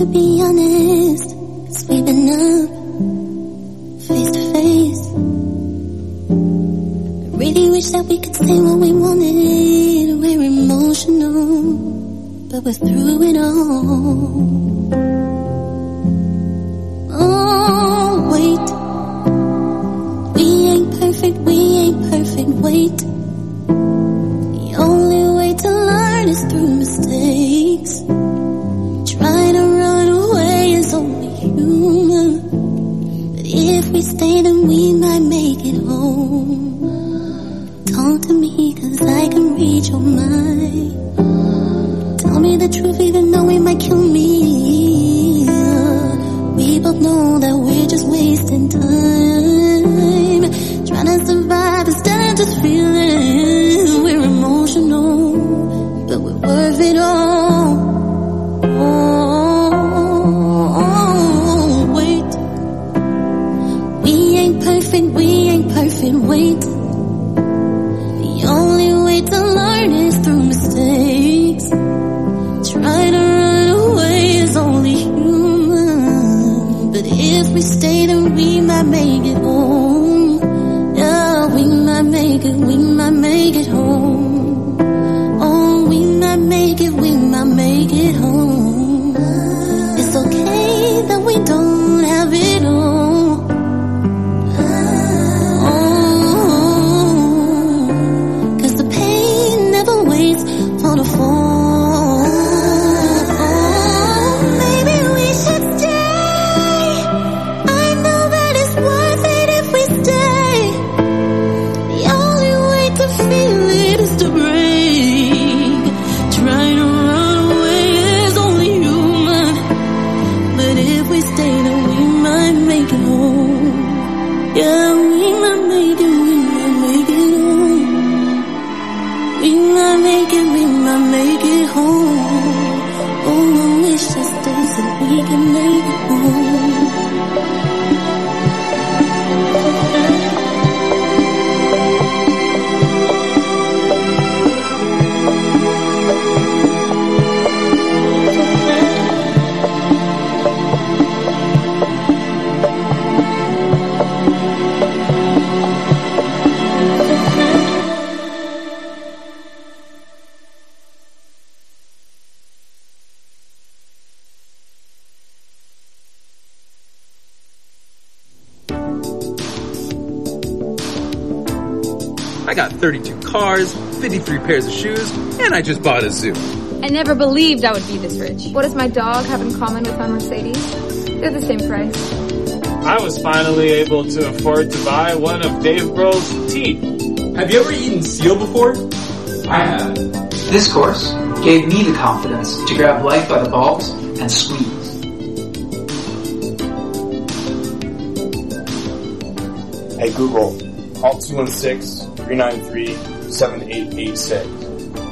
to be believed I would be this rich. What does my dog have in common with my Mercedes? They're the same price. I was finally able to afford to buy one of Dave Grohl's teeth. Have you ever eaten seal before? I have. This course gave me the confidence to grab life by the balls and squeeze. Hey Google, call 216-393-7886.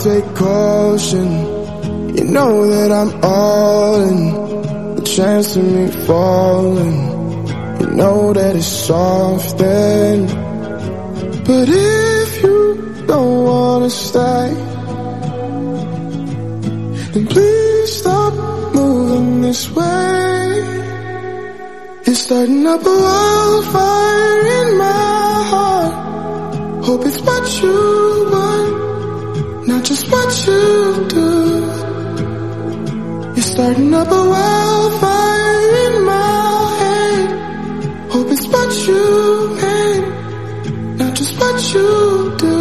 take caution. You know that I'm all in. The chance of me falling. You know that it's soft and. But if you don't wanna stay, then please stop moving this way. You're starting up a wildfire Starting up a wildfire in my head. Hope it's what you meant, not just what you do.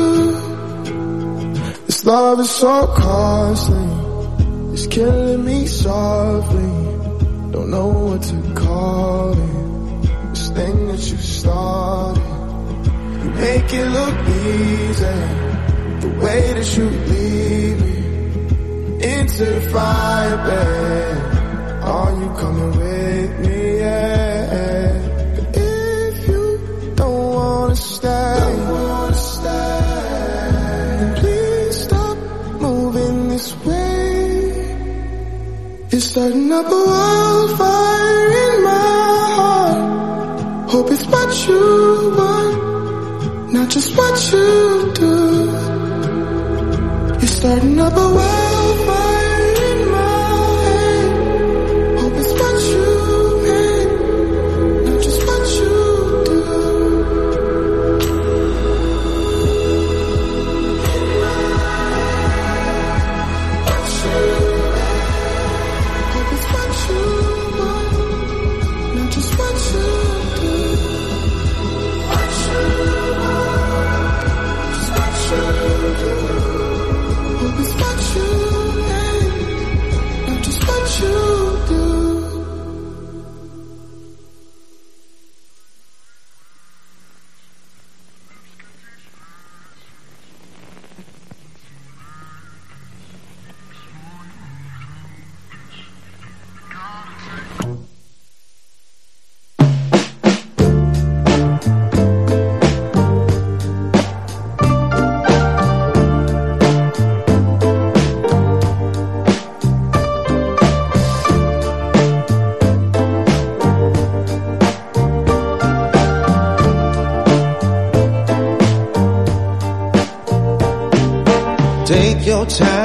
This love is so costly. It's killing me softly. Don't know what to call it. This thing that you started. You make it look easy. The way that you leave me into the fire, babe. Are you coming with me? Yeah. But if you don't wanna stay, don't wanna stay, please stop moving this way. You're starting up a wildfire in my heart. Hope it's what you want, not just what you do. You're starting up a wildfire. Your time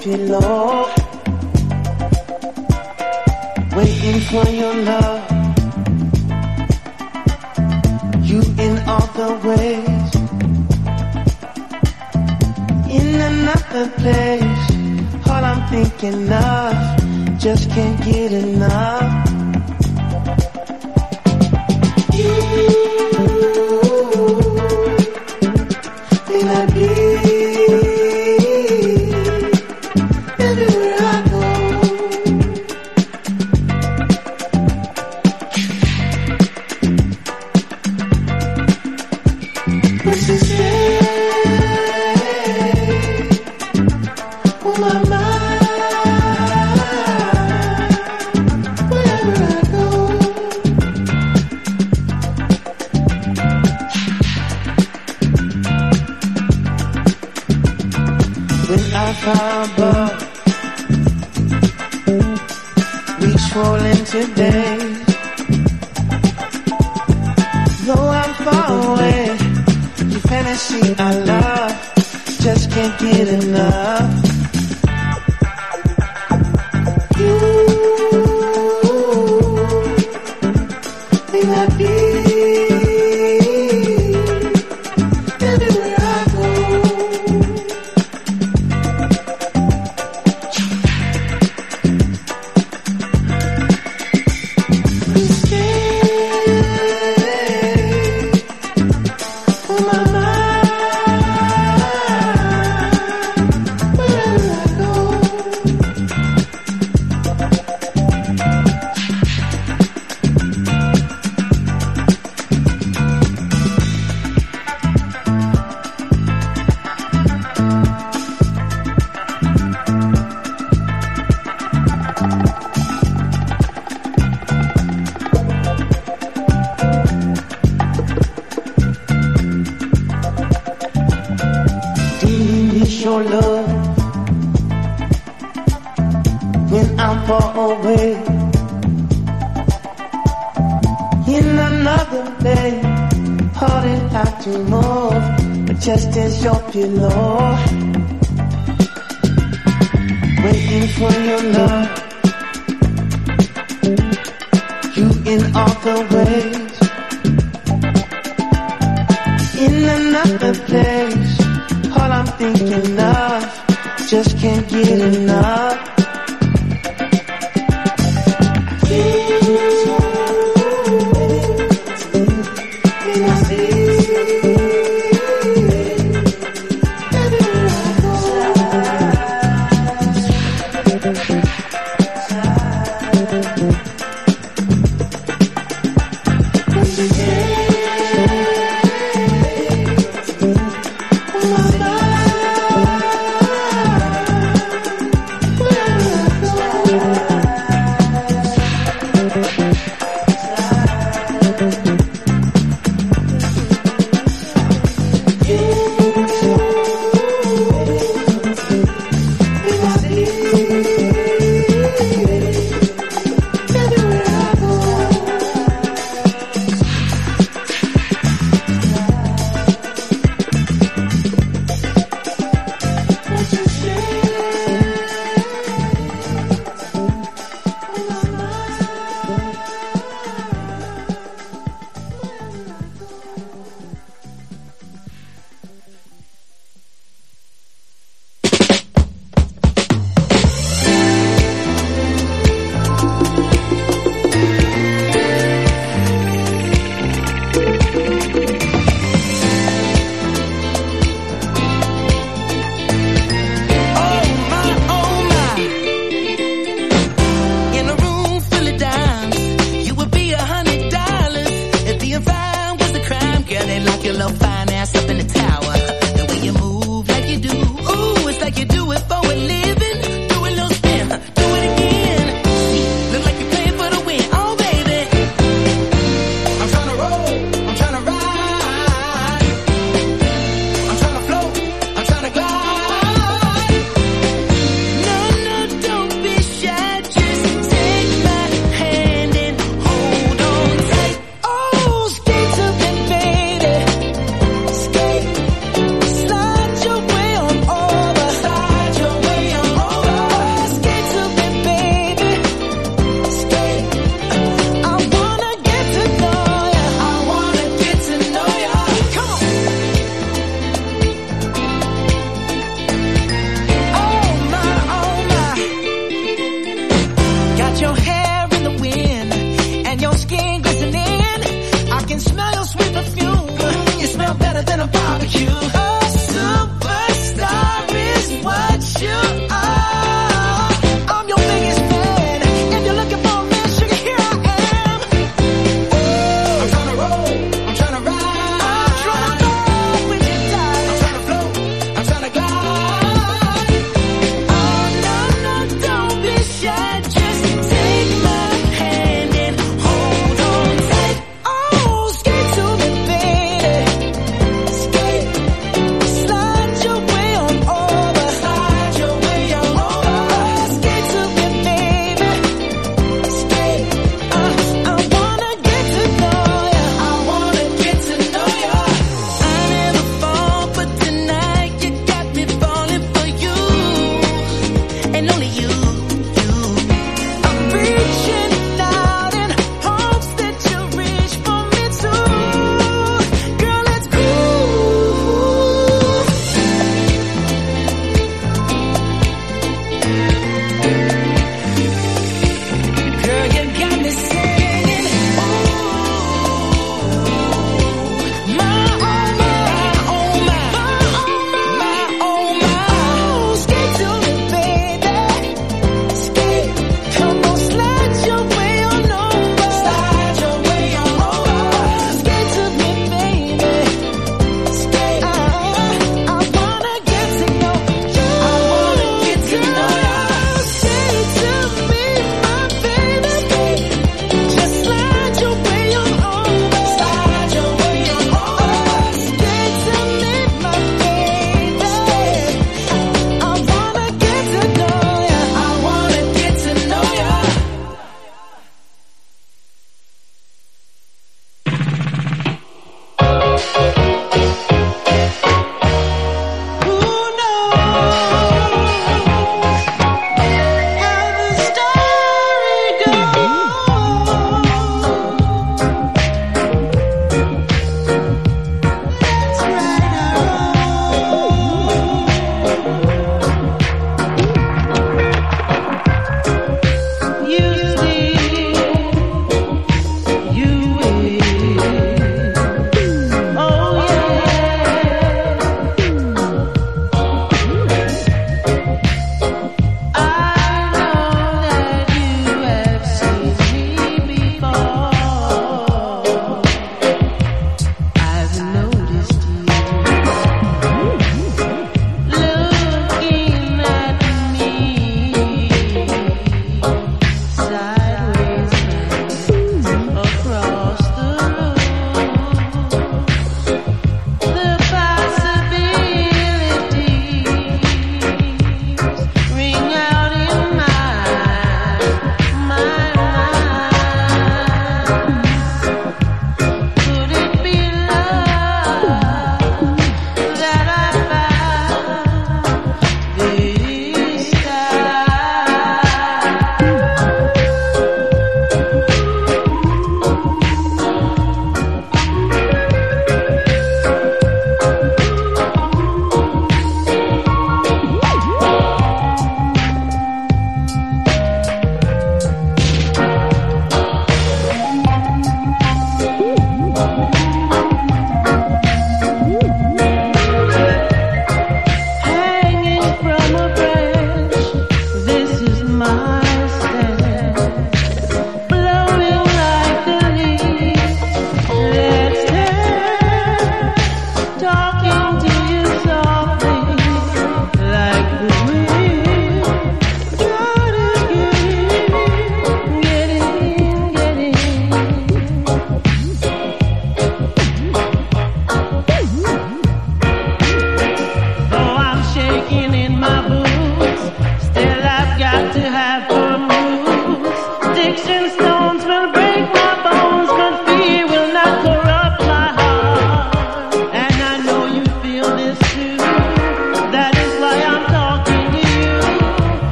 pillow,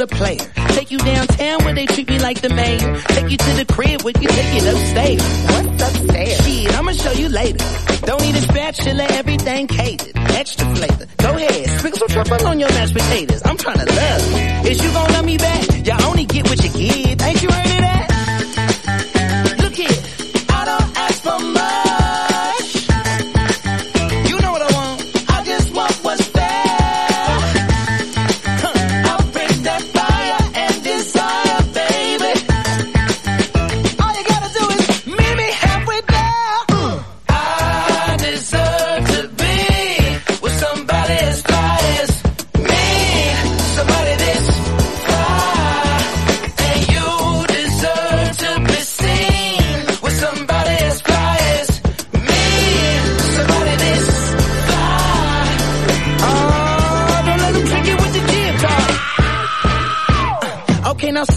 a player? Take you downtown where they treat me like the mayor.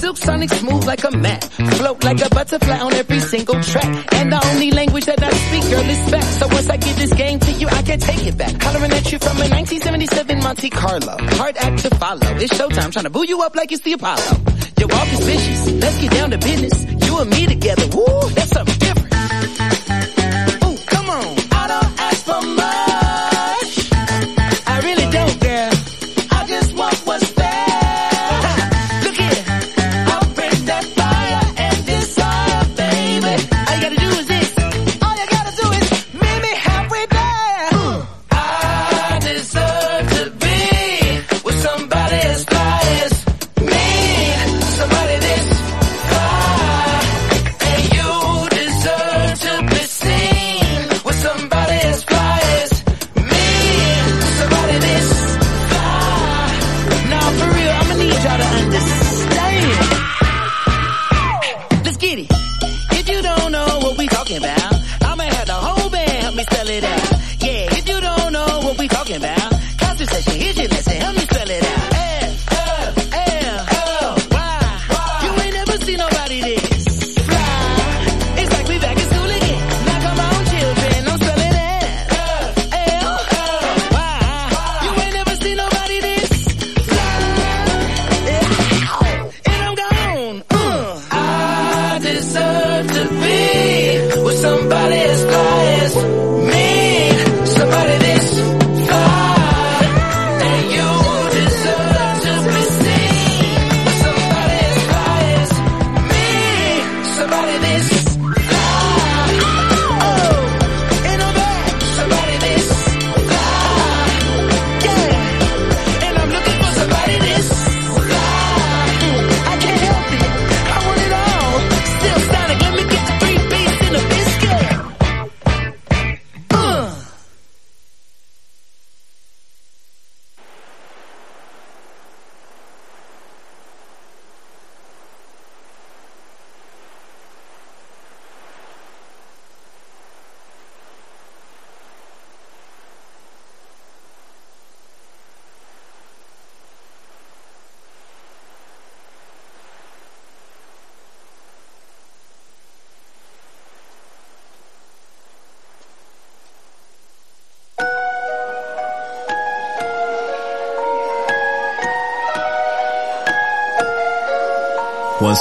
Silk Sonic smooth like a mat. Float like a butterfly on every single track. And the only language that I speak, girl, is back. So once I give this game to you, I can take it back. Hollering at you from a 1977 Monte Carlo. Hard act to follow. It's showtime trying to boo you up like it's the Apollo. Your walk is vicious. Let's get down to business. You and me together. Woo, that's something different. Ooh, come on. I don't ask for.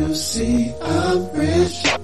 you see I'm rich.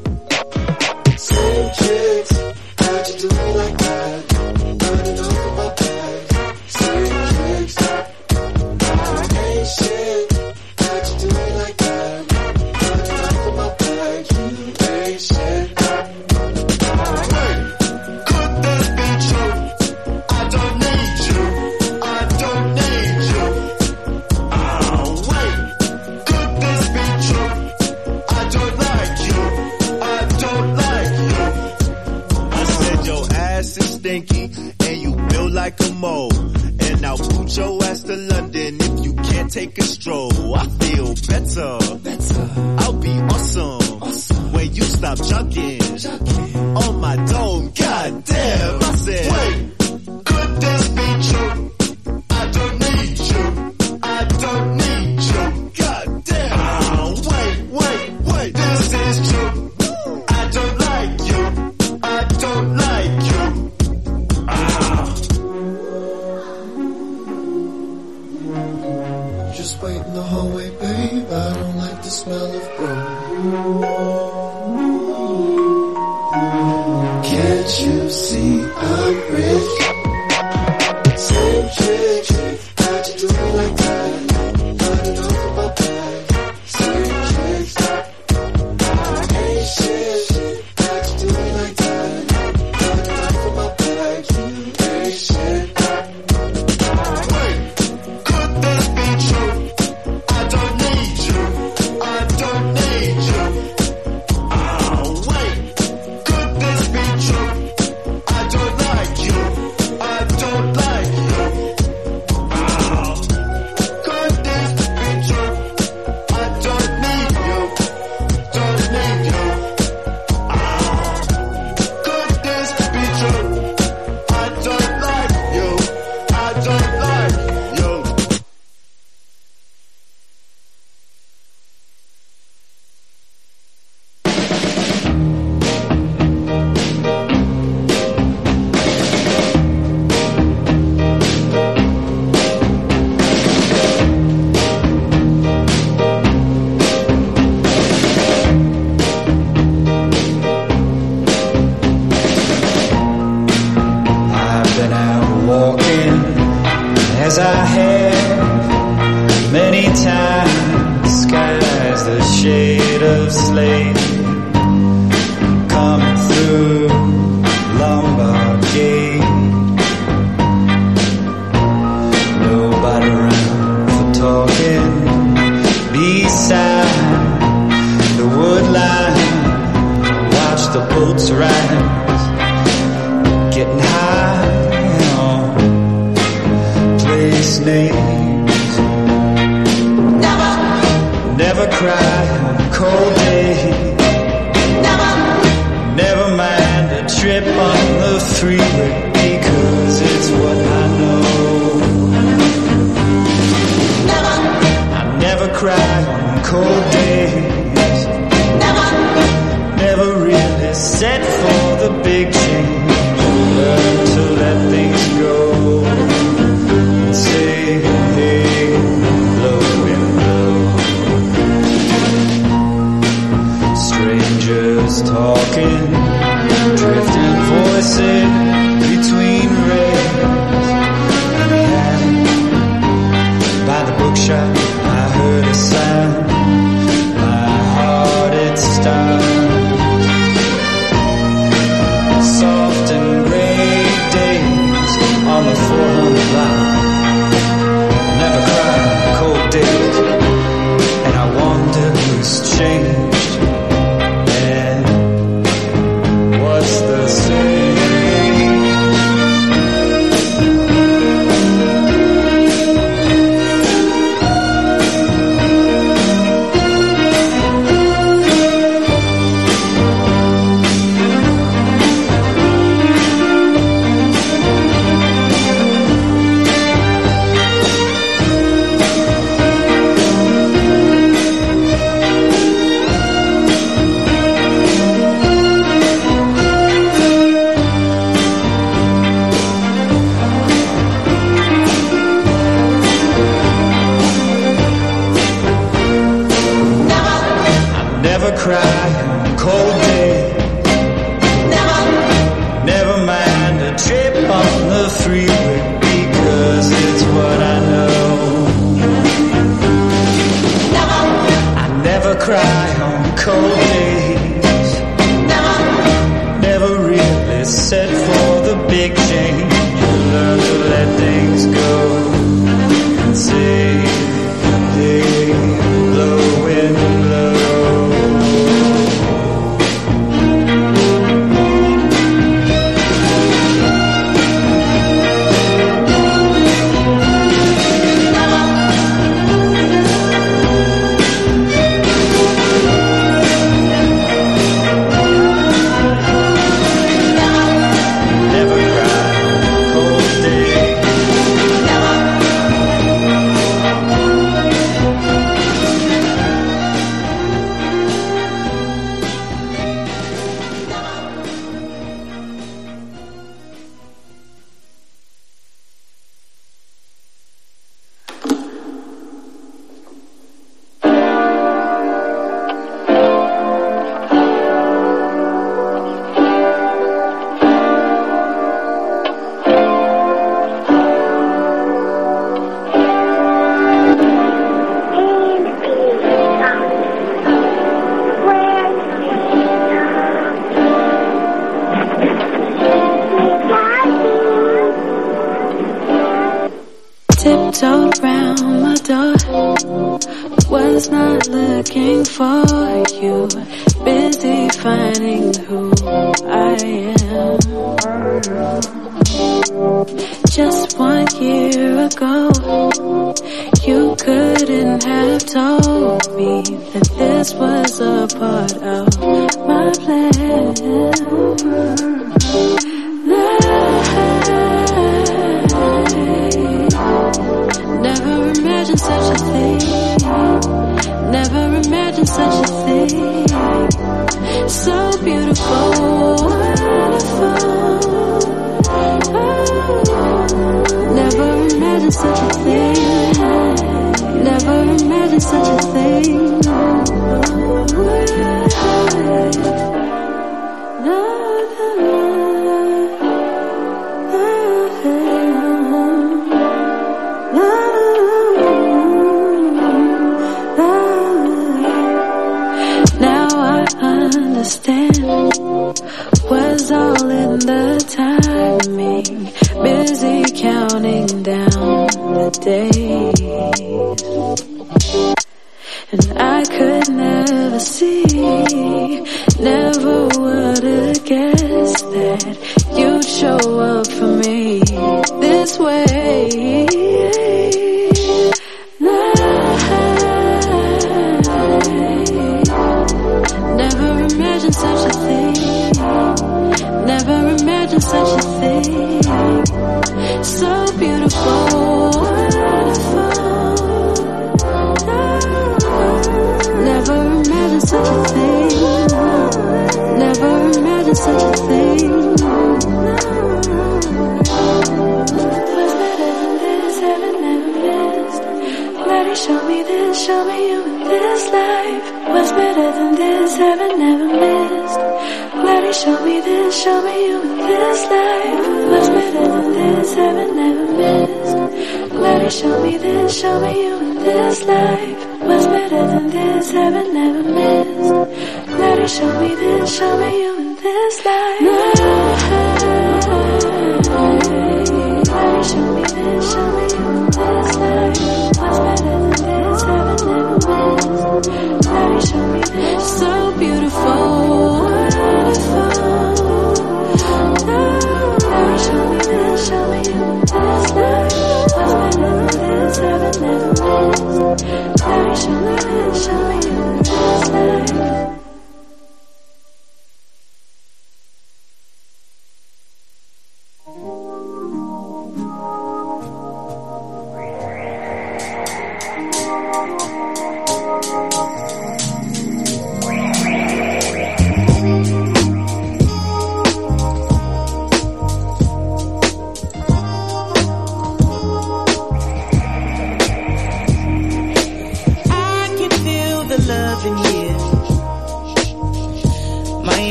is talking, drifting voices between rays. And by the bookshop, I heard a sound.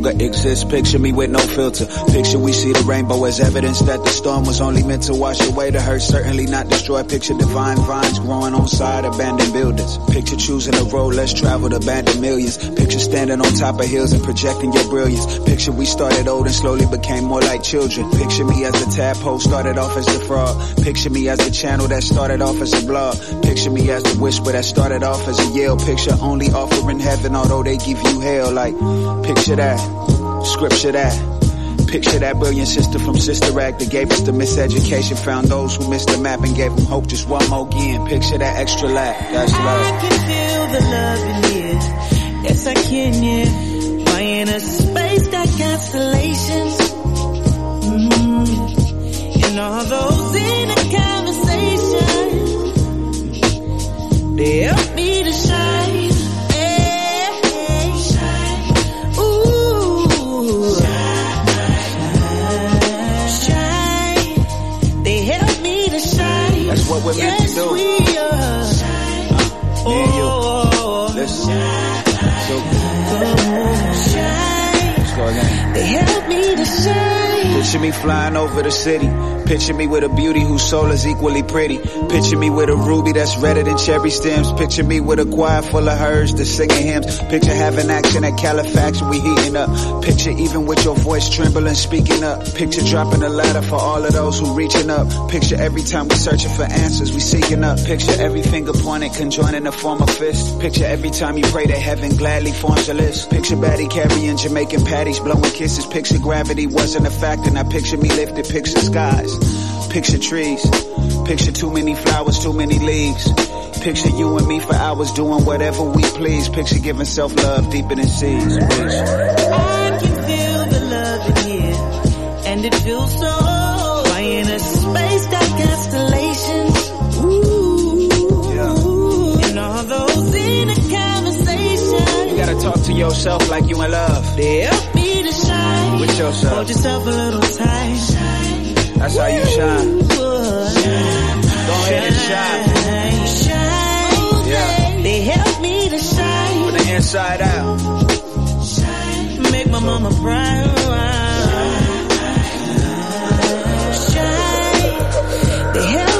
Longer exists. Picture me with no filter. Picture we see the rainbow as evidence that the storm was only meant to wash away the hurt, certainly not destroy. Picture divine vines growing on side abandoned buildings. Picture choosing a road less traveled, abandoned millions. Picture standing on top of hills and projecting your brilliance. Picture we started old and slowly became more like children. Picture me as the tadpole started off as a frog. Picture me as the channel that started off as a blog. Picture me as the whisper that started off as a yell. Picture only offering heaven, although they give you hell. Like, picture that, scripture that. Picture that brilliant sister from Sister Act that gave us the miseducation, found those who missed the map and gave them hope just one more again. Picture that extra lap, that's love. I can feel the love in here. Yes, I can, yeah. My a space got constellations. Mm. And all those inner conversations, they help me we yes, meant to do. We are. Shine. Shine. Shine. They help me to shine. Picture me flying over the city Picture me with a beauty whose soul is equally pretty. Picture me with a ruby that's redder than cherry stems. Picture me with a choir full of herds that's singing hymns. Picture having action at Califax we heating up. Picture even with your voice trembling speaking up. Picture dropping a ladder for all of those who reaching up. Picture every time we searching for answers we seeking up. Picture every finger pointed conjoining to form a fist. Picture every time you pray to heaven gladly forms a list. Picture Batty carrying Jamaican patties blowing kisses. Picture gravity wasn't a factor. Now picture me lifted. Picture skies. Picture trees. Picture too many flowers, too many leaves. Picture you and me for hours doing whatever we please. Picture giving self-love deeper than seas. I can feel the love in here, and it feels so. Why in a space that constellations? Ooh, and all those inner conversations. You gotta talk to yourself like you in love. Help me to shine. With yourself. Hold yourself a little tight. That's how you shine. Go ahead and shine. Shine. Yeah. They help me to shine. From the inside out. Make my mama proud. Shine. They help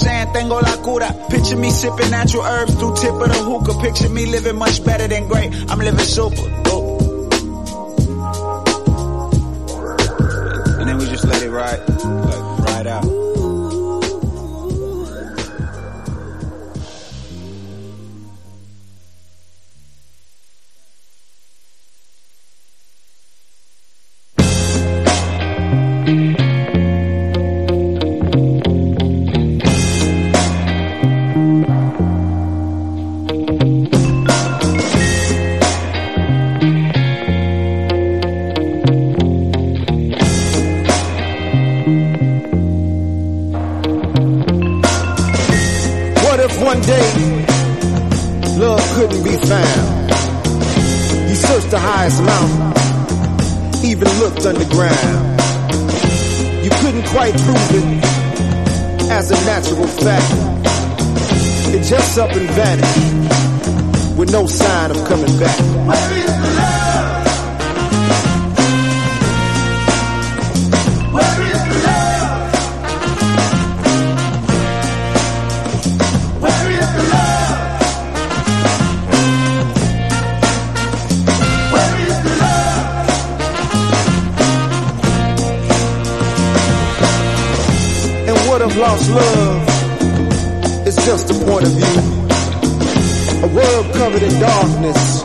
saying tengo la cura. Picture me sipping natural herbs through tip of the hookah. Picture me living much better than great. I'm living super. Love is just a point of view? A world covered in darkness,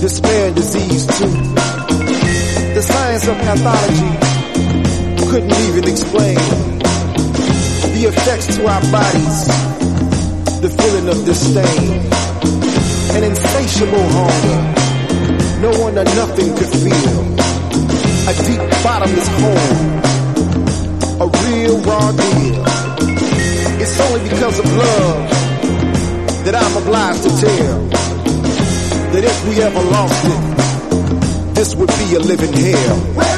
despair and disease too. The science of pathology couldn't even explain the effects to our bodies the feeling of disdain, an insatiable hunger, no one or nothing could feel, a deep bottomless hole, a real raw deal. Only because of love that I'm obliged to tell that if we ever lost it, this would be a living hell.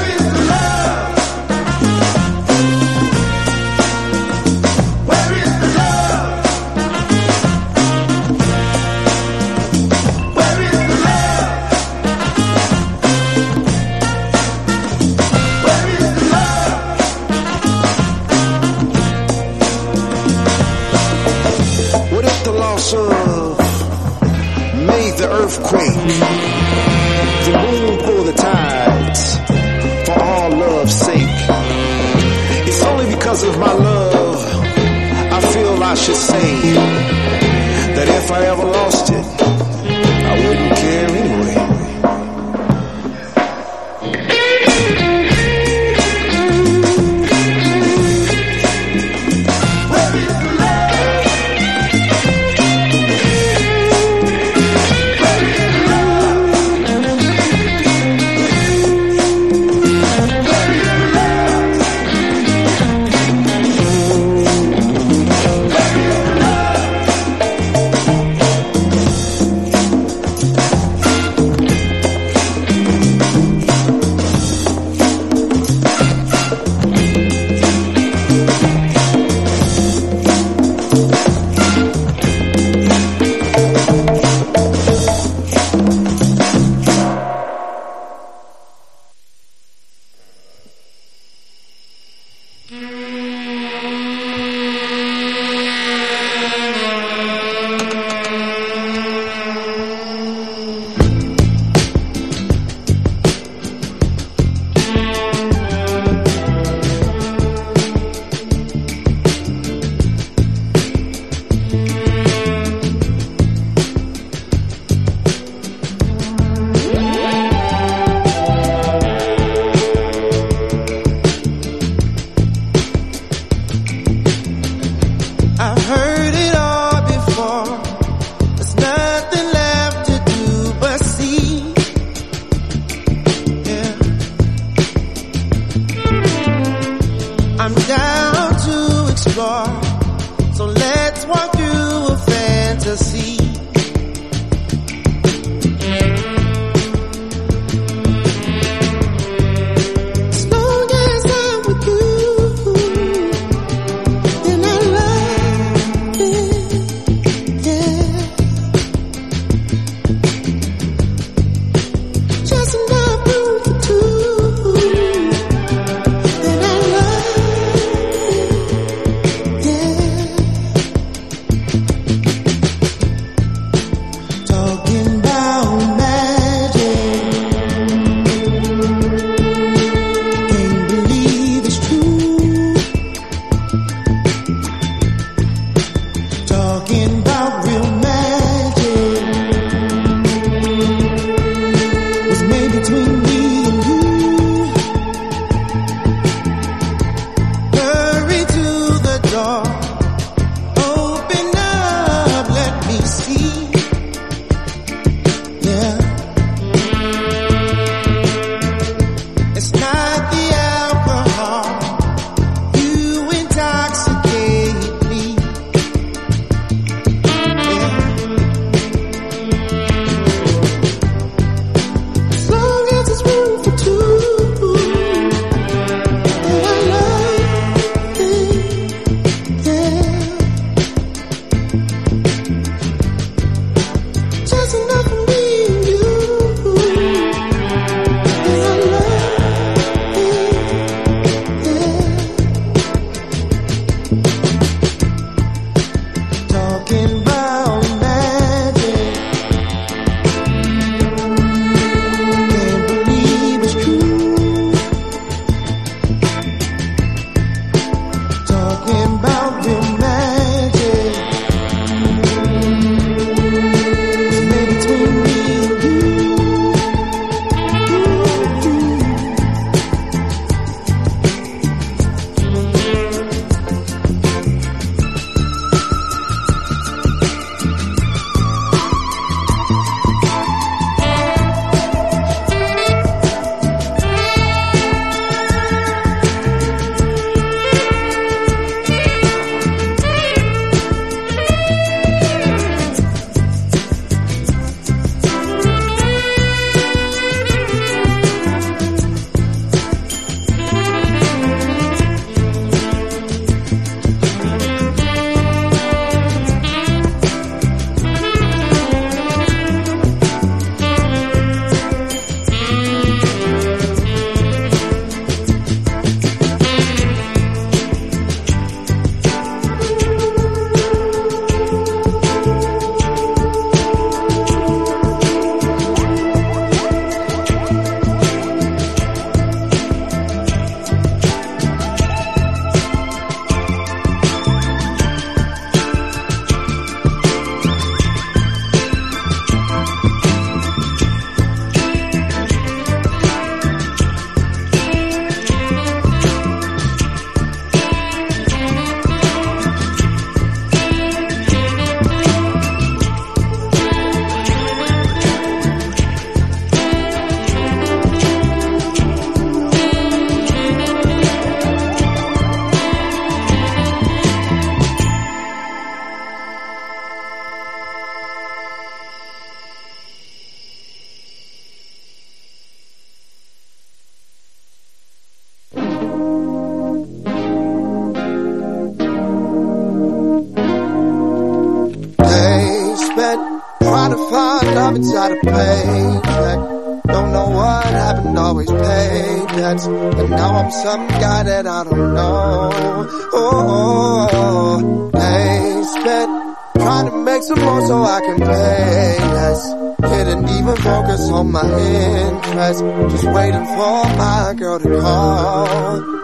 Less. Didn't even focus on my interest. Just waiting for my girl to call.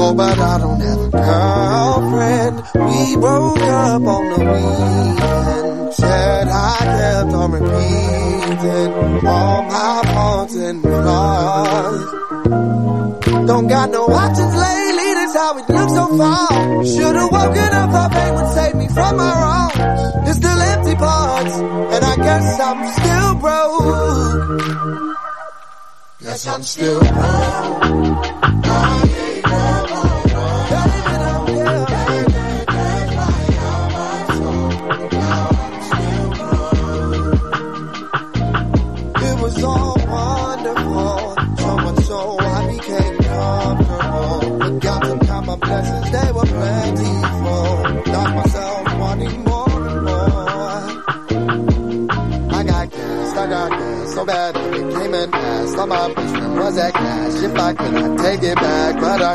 Oh, but I don't have a girlfriend. We broke up on the weekend. Said I kept on repeating all my faults and flaws. Don't got no options lately, that's how it looks so far. Should've woken up, thought fate would save me from my wrongs. There's still and I guess I'm still broke. Guess I'm still broke. Bad it became an ass. Thought my friend was that cash. If I could, I'd take it back, but I,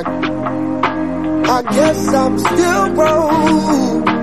I guess I'm still broke.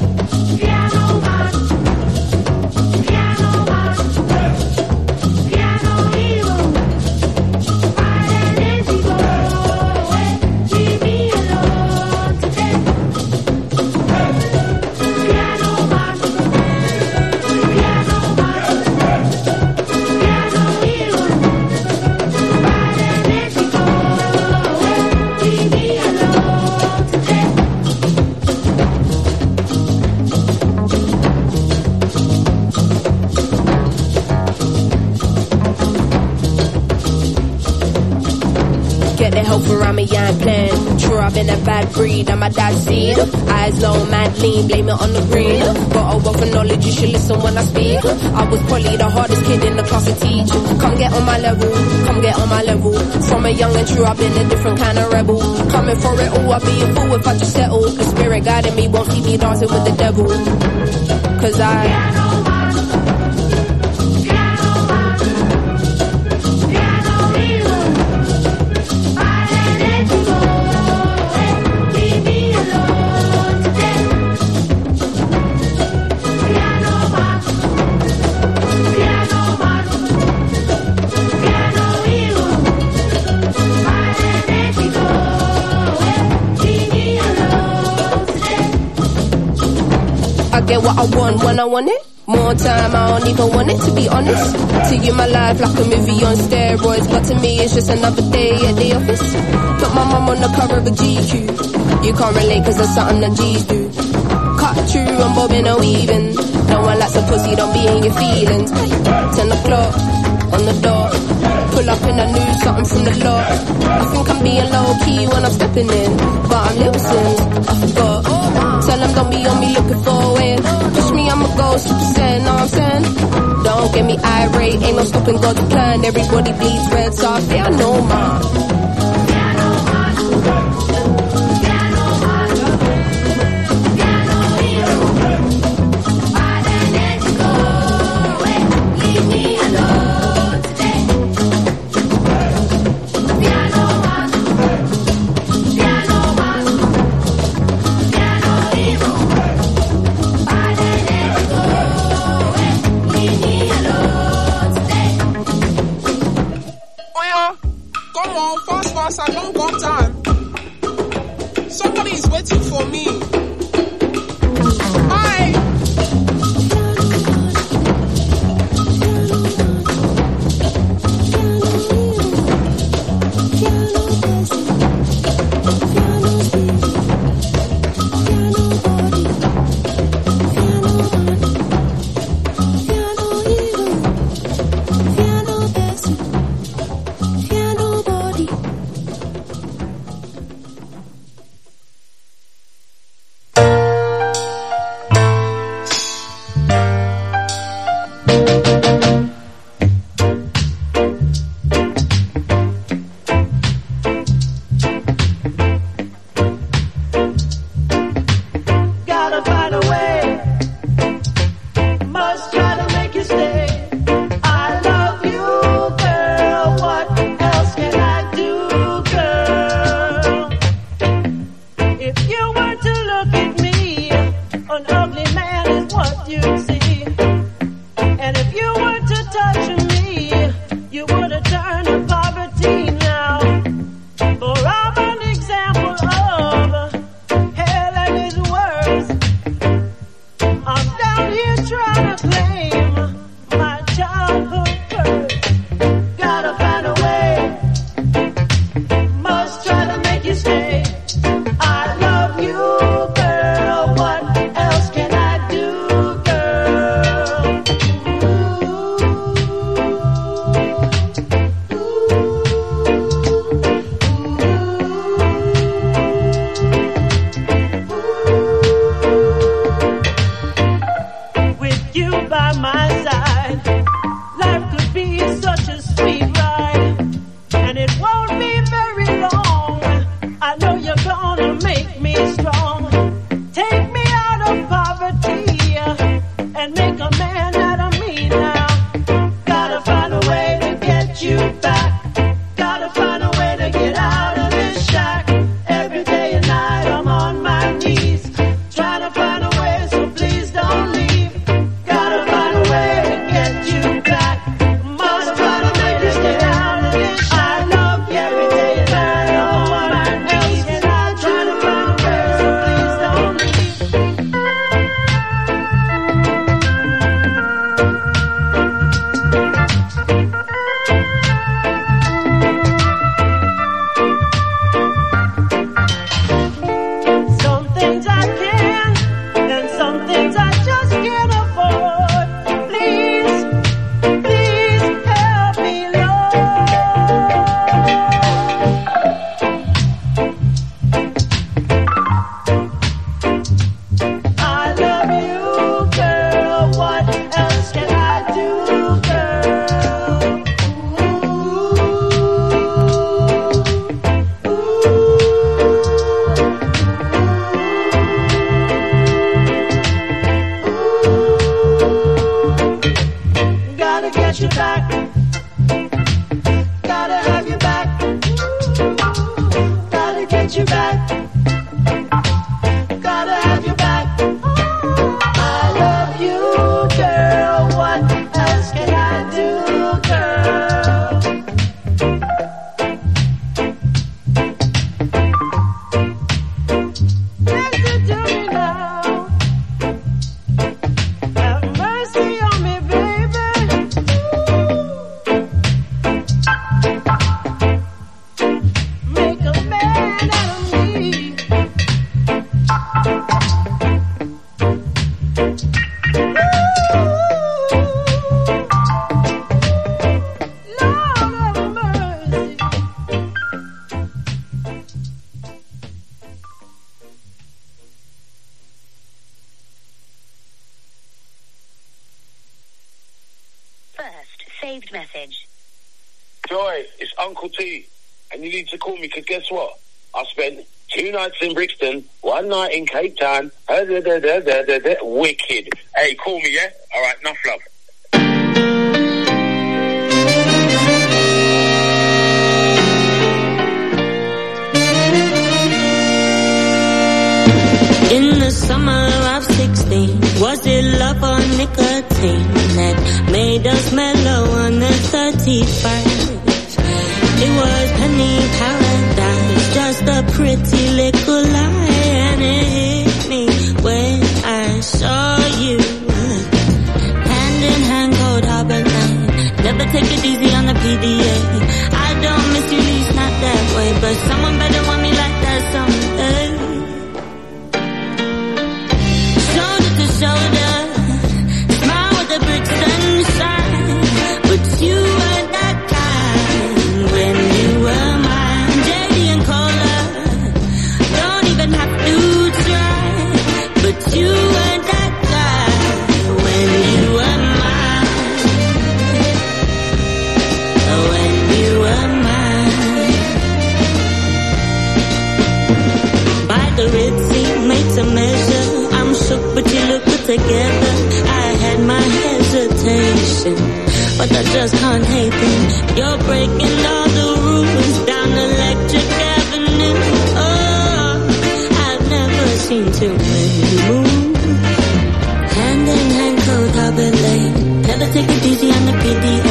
breed, I'm my dad's seed. Eyes low, mad lean, blame it on the green. Got a oh, wealth of knowledge, you should listen when I speak. I was probably the hardest kid in the class to teach. Come get on my level, come get on my level. From a young and true, I've been a different kind of rebel. Coming for it all, I'd be a fool if I just settle. The spirit guiding me won't see me dancing with the devil. Cause I. I want when I want it. More time, I don't even want it to be honest. To you, my life like a movie on steroids, but to me, it's just another day at the office. Put my mum on the cover of a GQ. You can't relate cause there's something that G's do. Cut through, I'm bobbing or weaving. No one likes a pussy, don't be in your feelings. Ten o'clock on the dot. Pull up in a new something from the lot. I think I'm being low key when I'm stepping in, but I'm losing. I forgot. Tell them don't be on me looking for it. Push me, I'ma go super saiyan, know what I'm saying? Don't get me irate, ain't no stopping God's plan. Everybody bleeds red, so I know mine. Cape uh, da, da, da, da, da, wicked. Hey, call me, yeah? All right, enough love. In the summer of 16, was it love or nicotine that made us mellow on the 35? It was penny paradise, just a pretty little lie. just can't hate them. You're breaking all the rules down Electric Avenue. Oh, I've never seen too many moves. Hand in hand, cold harbor lane. Never take it easy on the PDA.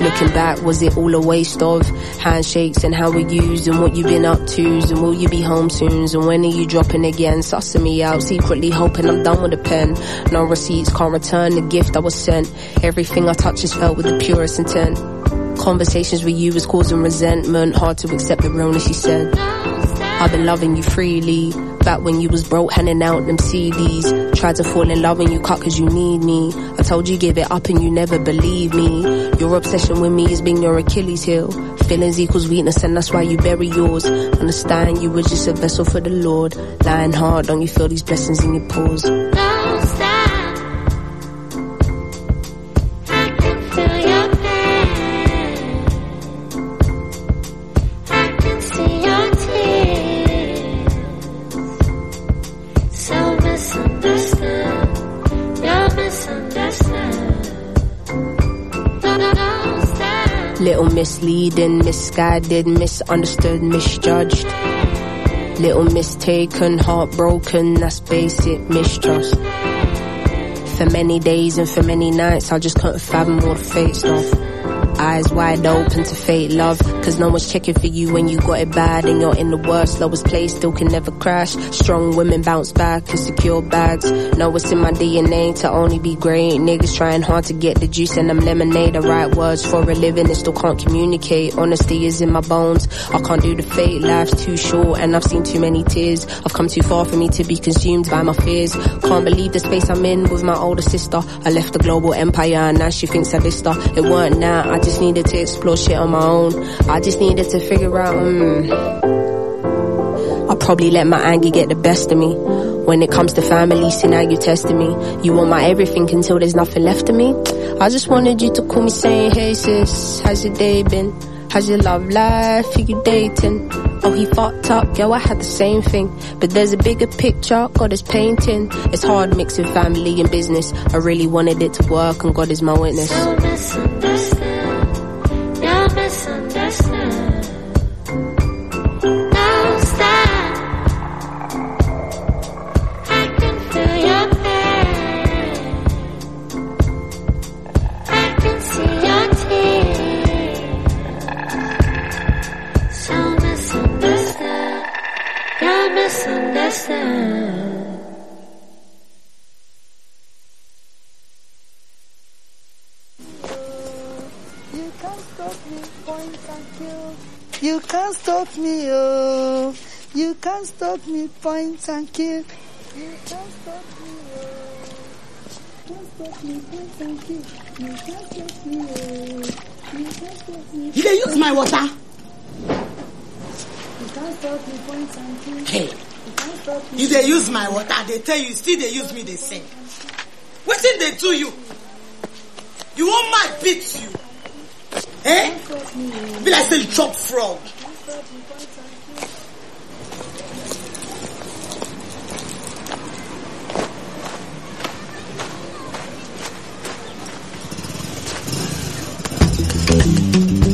Looking back, was it all a waste of handshakes and how we used and what you been up to and will you be home soon and when are you dropping again? Sussing me out, secretly hoping I'm done with the pen. No receipts, can't return the gift I was sent. Everything I touch is felt with the purest intent. Conversations with you was causing resentment, hard to accept the realness you said. I've been loving you freely. Back when you was broke, handing out them CDs. Tried to fall in love when you cut cause you need me. I told you give it up and you never believe me. Your obsession with me is being your Achilles heel. Feelings equals weakness and that's why you bury yours. Understand you were just a vessel for the Lord. Lying hard, don't you feel these blessings in your pores? Misguided, misunderstood, misjudged. Little mistaken, heartbroken, that's basic mistrust. For many days and for many nights, I just couldn't fathom what the fate stuff. Eyes wide open to fate love. Cause no one's checking for you when you got it bad and you're in the worst, lowest place, still can never crash. Strong women bounce back and secure bags. Know it's in my DNA to only be great. Niggas trying hard to get the juice and them lemonade. The right words for a living and still can't communicate. Honesty is in my bones. I can't do the fate, life's too short and I've seen too many tears. I've come too far for me to be consumed by my fears. Can't believe the space I'm in with my older sister. I left the global empire and now she thinks I vista. It weren't now, I just needed to explore shit on my own. I just needed to figure out, mm, I probably let my anger get the best of me. When it comes to family, see now you're testing me. You want my everything until there's nothing left of me. I just wanted you to call me saying, hey sis, how's your day been? How's your love life? Are you dating? Oh, he fucked up, yo, I had the same thing. But there's a bigger picture, God is painting. It's hard mixing family and business. I really wanted it to work, and God is my witness. Can't stop me, point and kill. You can't stop me, oh. You can't stop me, point and kill. You can't stop me, oh. You can't stop me. You use my water. You can't stop me, point and kill. Hey. You can't stop me. You dey use my water. They tell you still dey use me dey sing. Wetin dey do you? You wan my beat you? Eh? Be like say you chop frog. I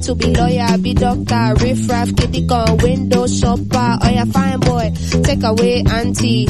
me to be lawyer, be doctor, riff raff, kitty gun, window shopper. Oh yeah, fine boy, take away auntie,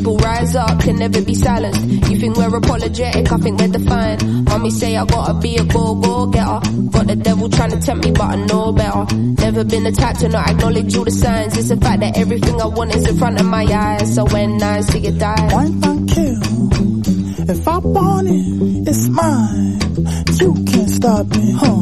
people rise up, can never be silenced. You think we're apologetic, I think we're defiant. Mommy say I gotta be a go-go-getter. Got the devil trying to tempt me, but I know better. Never been the type to not acknowledge all the signs. It's the fact that everything I want is in front of my eyes. So when I see it die, one not killed. If I want it, it's mine. You can't stop me, huh?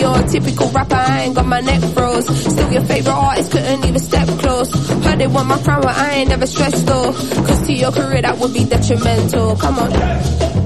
you're a typical rapper, I ain't got my neck froze. Still your favorite artist, couldn't even step close. Heard they want my crown, but I ain't never stressed though. Cause to your career that would be detrimental. Come on.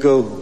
go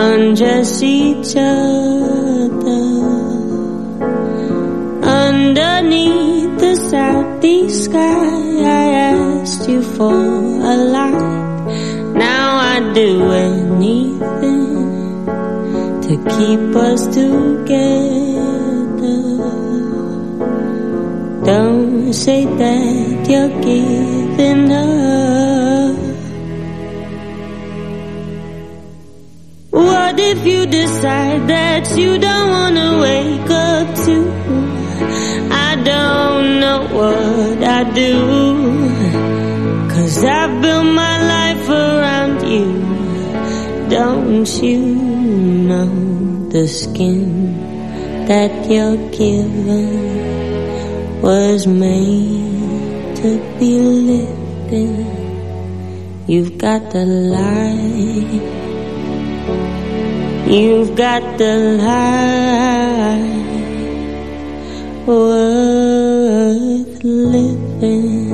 undress each other Underneath the southeast sky I asked you for a light. Now I'd do anything To keep us together. Don't say that you're giving up. If you decide that you don't wanna wake up to? I don't know what I do. Cause I built my life around you. Don't you know the skin that you're given was made to be lived in? You've got the light. You've got the life worth living.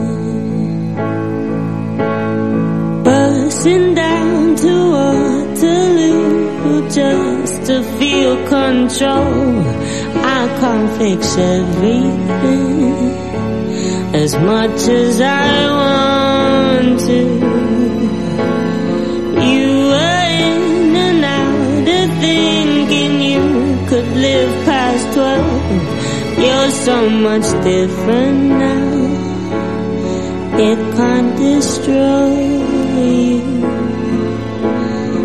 Busting down to Waterloo just to feel control. I can't fix everything as much as I want to. So much different now. It can't destroy you.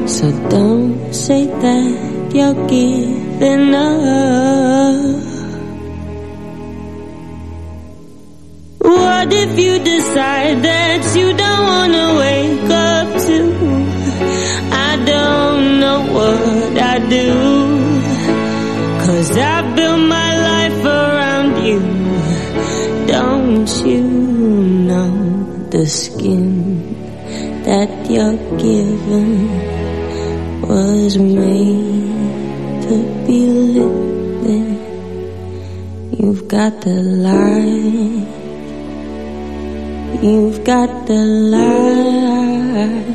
So don't say that you're giving up. What if you decide that you're given was made to be lived? You've got the light. You've got the light.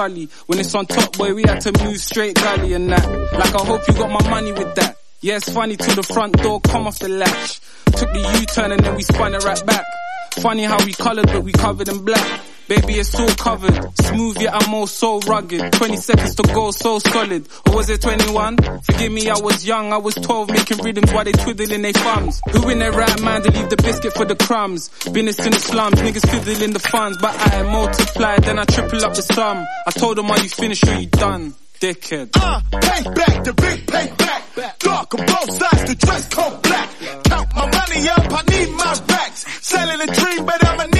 Sully. When it's on top, boy, we had to move straight gully and that. Like I hope you got my money with that. Yeah, it's funny till the front door come off the latch. Took the U-turn and then we spun it right back. Funny how we colored, but we covered in black. Baby, it's all covered. Smooth, yet I'm all so rugged. 20 seconds to go, so solid. Or was it 21? Forgive me, I was young. I was 12, making rhythms while they twiddling their thumbs. Who in their right mind to leave the biscuit for the crumbs? Business in the slums, niggas fiddling the funds. But I multiply, then I triple up the sum. I told them, are you finished or you done? Dickhead. Uh, payback, the big payback. Dark on both sides, the dress code black. Count my money up, I need my racks. Selling a dream, but I'ma need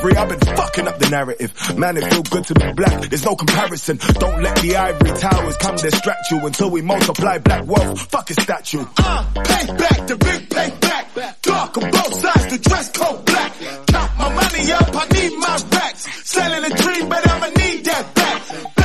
free, I've been fucking up the narrative. Man, it feel good to be black, there's no comparison. Don't let the ivory towers come distract you until we multiply black wealth. Fuck a statue. Uh, payback, the big payback. Dark on both sides, the dress code black. Count my money up, I need my racks. Selling a dream, but I'ma need that back. Back, back,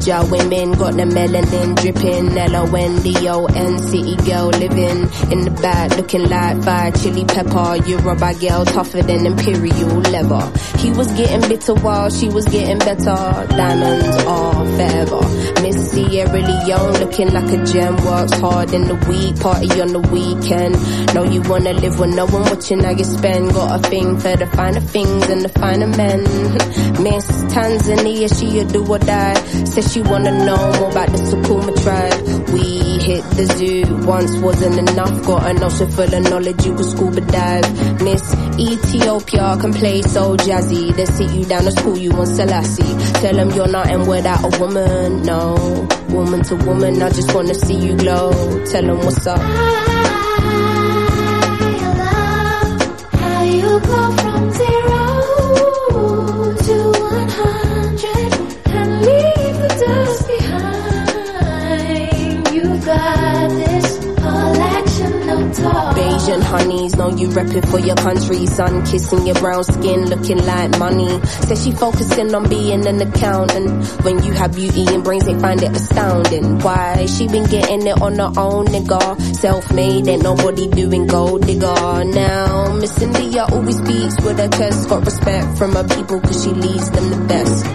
Niger women got the melanin dripping. L-O-N-D-O-N city girl living in the back looking like fire chili pepper. Yoruba girl tougher than imperial leather. He was getting bitter while she was getting better. Diamonds are forever. Miss Sierra Leone looking like a gem. Works hard in the week, party on the weekend. Know you wanna live with no one watching how you spend. Got a thing for the finer things and the finer men. Miss Tanzania, she a do or die. Says she wanna know more about the Sukuma tribe. We hit the zoo once wasn't enough. Got an ocean full of knowledge, you could scuba dive. Miss Ethiopia can play so jazzy. They sit you down to school, you on Selassie. Tell them you're not nothing without a woman, no. Woman to woman, I just wanna see you glow. Tell them what's up. How you go from zero honeys, know you repping for your country. son. kissing your brown skin, looking like money. Says she focusing on being an accountant. When you have beauty and brains, they find it astounding. Why? She been getting it on her own, nigga. Self-made, ain't nobody doing gold nigga. Now, Miss India always speaks with her chest. Got respect from her people cause she leads them the best.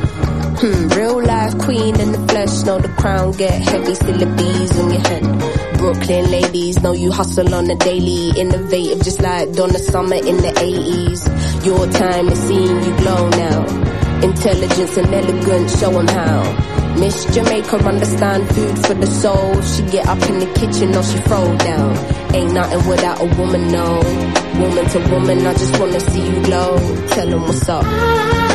Hmm, real life queen in the flesh. Know the crown get heavy, still the bees on your head. Brooklyn ladies know you hustle on the daily. Innovative just like Donna Summer in the 80s. Your time is seeing you glow now. Intelligence and elegance, show 'em how. Miss Jamaica understand food for the soul. She get up in the kitchen or she throw down. Ain't nothing without a woman, no. Woman to woman, I just wanna see you glow. Tell 'em what's up.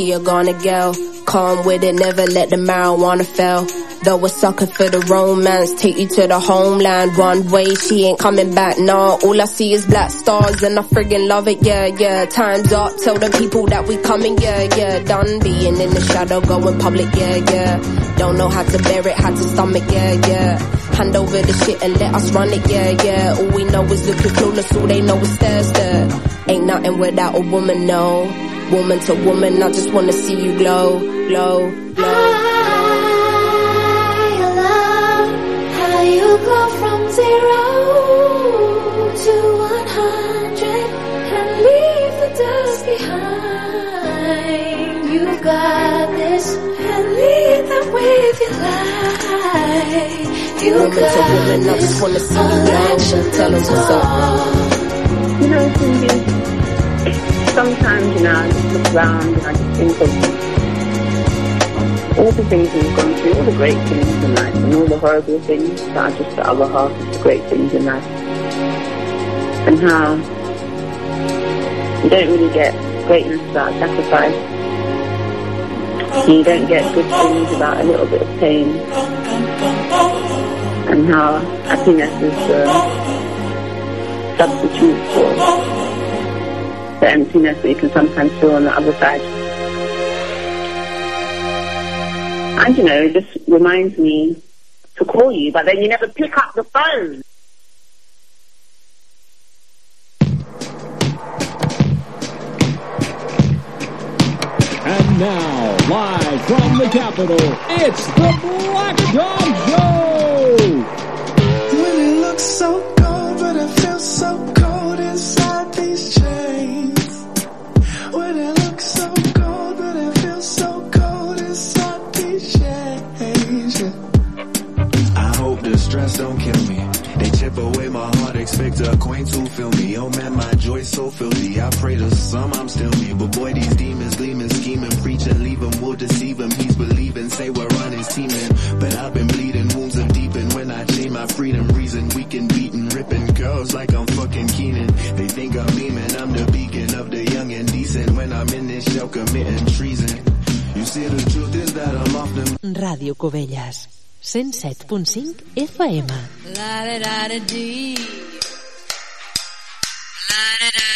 she a gonna go. Calm with it, never let the marijuana fail. Though a sucker for the romance, take you to the homeland. One way, she ain't coming back, nah. All I see is black stars and I friggin' love it, yeah, yeah. Time's up, tell the people that we coming, yeah, yeah. Done being in the shadow, going public, yeah, yeah. Don't know how to bear it, how to stomach, yeah, yeah. Hand over the shit and let us run it, yeah, yeah. All we know is looking clueless, all they know is stare, stare. Ain't nothing without a woman, no. Woman to woman, I just wanna see you glow, glow, glow. I love how you go from zero to one hundred and leave the dust behind. You got this and lead them with your life. You Woman to got woman, I this. just wanna see you glow. Tell us what's up. You know, Cindy, sometimes, you know, I just look around and I just think of all the things we've gone through, all the great things in life, and all the horrible things that are just the other half of the great things in life. And how you don't really get greatness without sacrifice. You don't get good things without a little bit of pain. And how happiness is the substitute for the emptiness that you can sometimes feel on the other side. And you know, it just reminds me to call you, but then you never pick up the phone. And now, live from the Capitol, it's the Black Dog Show! When it looks so cold, but it feels so heart, expect a coin to fill me. Oh man, my joy's so filthy. I pray to some I'm still me. But boy, these demons gleaming, scheming, preaching, leave him, will deceive him. He's believing, say we're on his teaming. But I've been bleeding, wounds are deepen. When I chain my freedom, reason, weak and beaten, ripping girls like I'm fucking Keenan. They think I'm beaming, I'm the beacon of the young and decent. When I'm in this shell committing treason. You see, the truth is that I'm often Ràdio Cubelles, 107.5 FM. La da da da dee da da da